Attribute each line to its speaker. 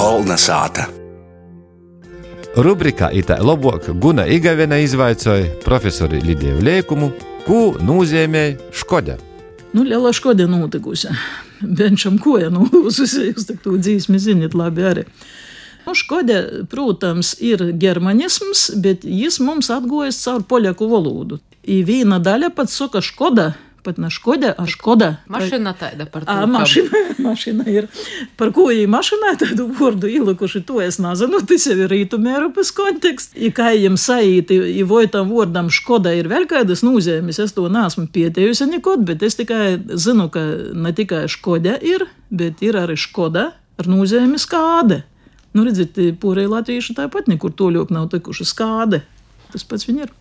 Speaker 1: Kolnesāta.
Speaker 2: Rubrikā itā labāk Guna Igavena izvaicoja profesori Lidiju Liekumu, ko nozīmē škoda.
Speaker 3: Nu, liela škoda notikusi. Benčam koja nolūzusi, jūs tak to dzīsmi zinat labi arī. Nu, škoda, protams, ir germanisms, bet jis mums atgojas caur poļaku valodu. I viena daļa pat saka škoda, pat ne škoda, a škoda.
Speaker 4: Mašīna tāda par to.
Speaker 3: A, mašīna, mašīna ir. Par ko viņi mašīnā tādu vārdu ielikuši, to es nezinu. Tas jau ir rītumē Eiropas konteksts. I kā jiem saīti, i vai tam vārdam škoda ir vēl kādas nozīmes, es to neesmu pietējusi nekot, bet es tikai zinu, ka ne tikai škoda ir, bet ir arī škoda ar nozīmi skāde. Nu, redziet, pūrēji latvieši tāpat nekur toļok nav tikuši skāde. Tas pats viņi ir.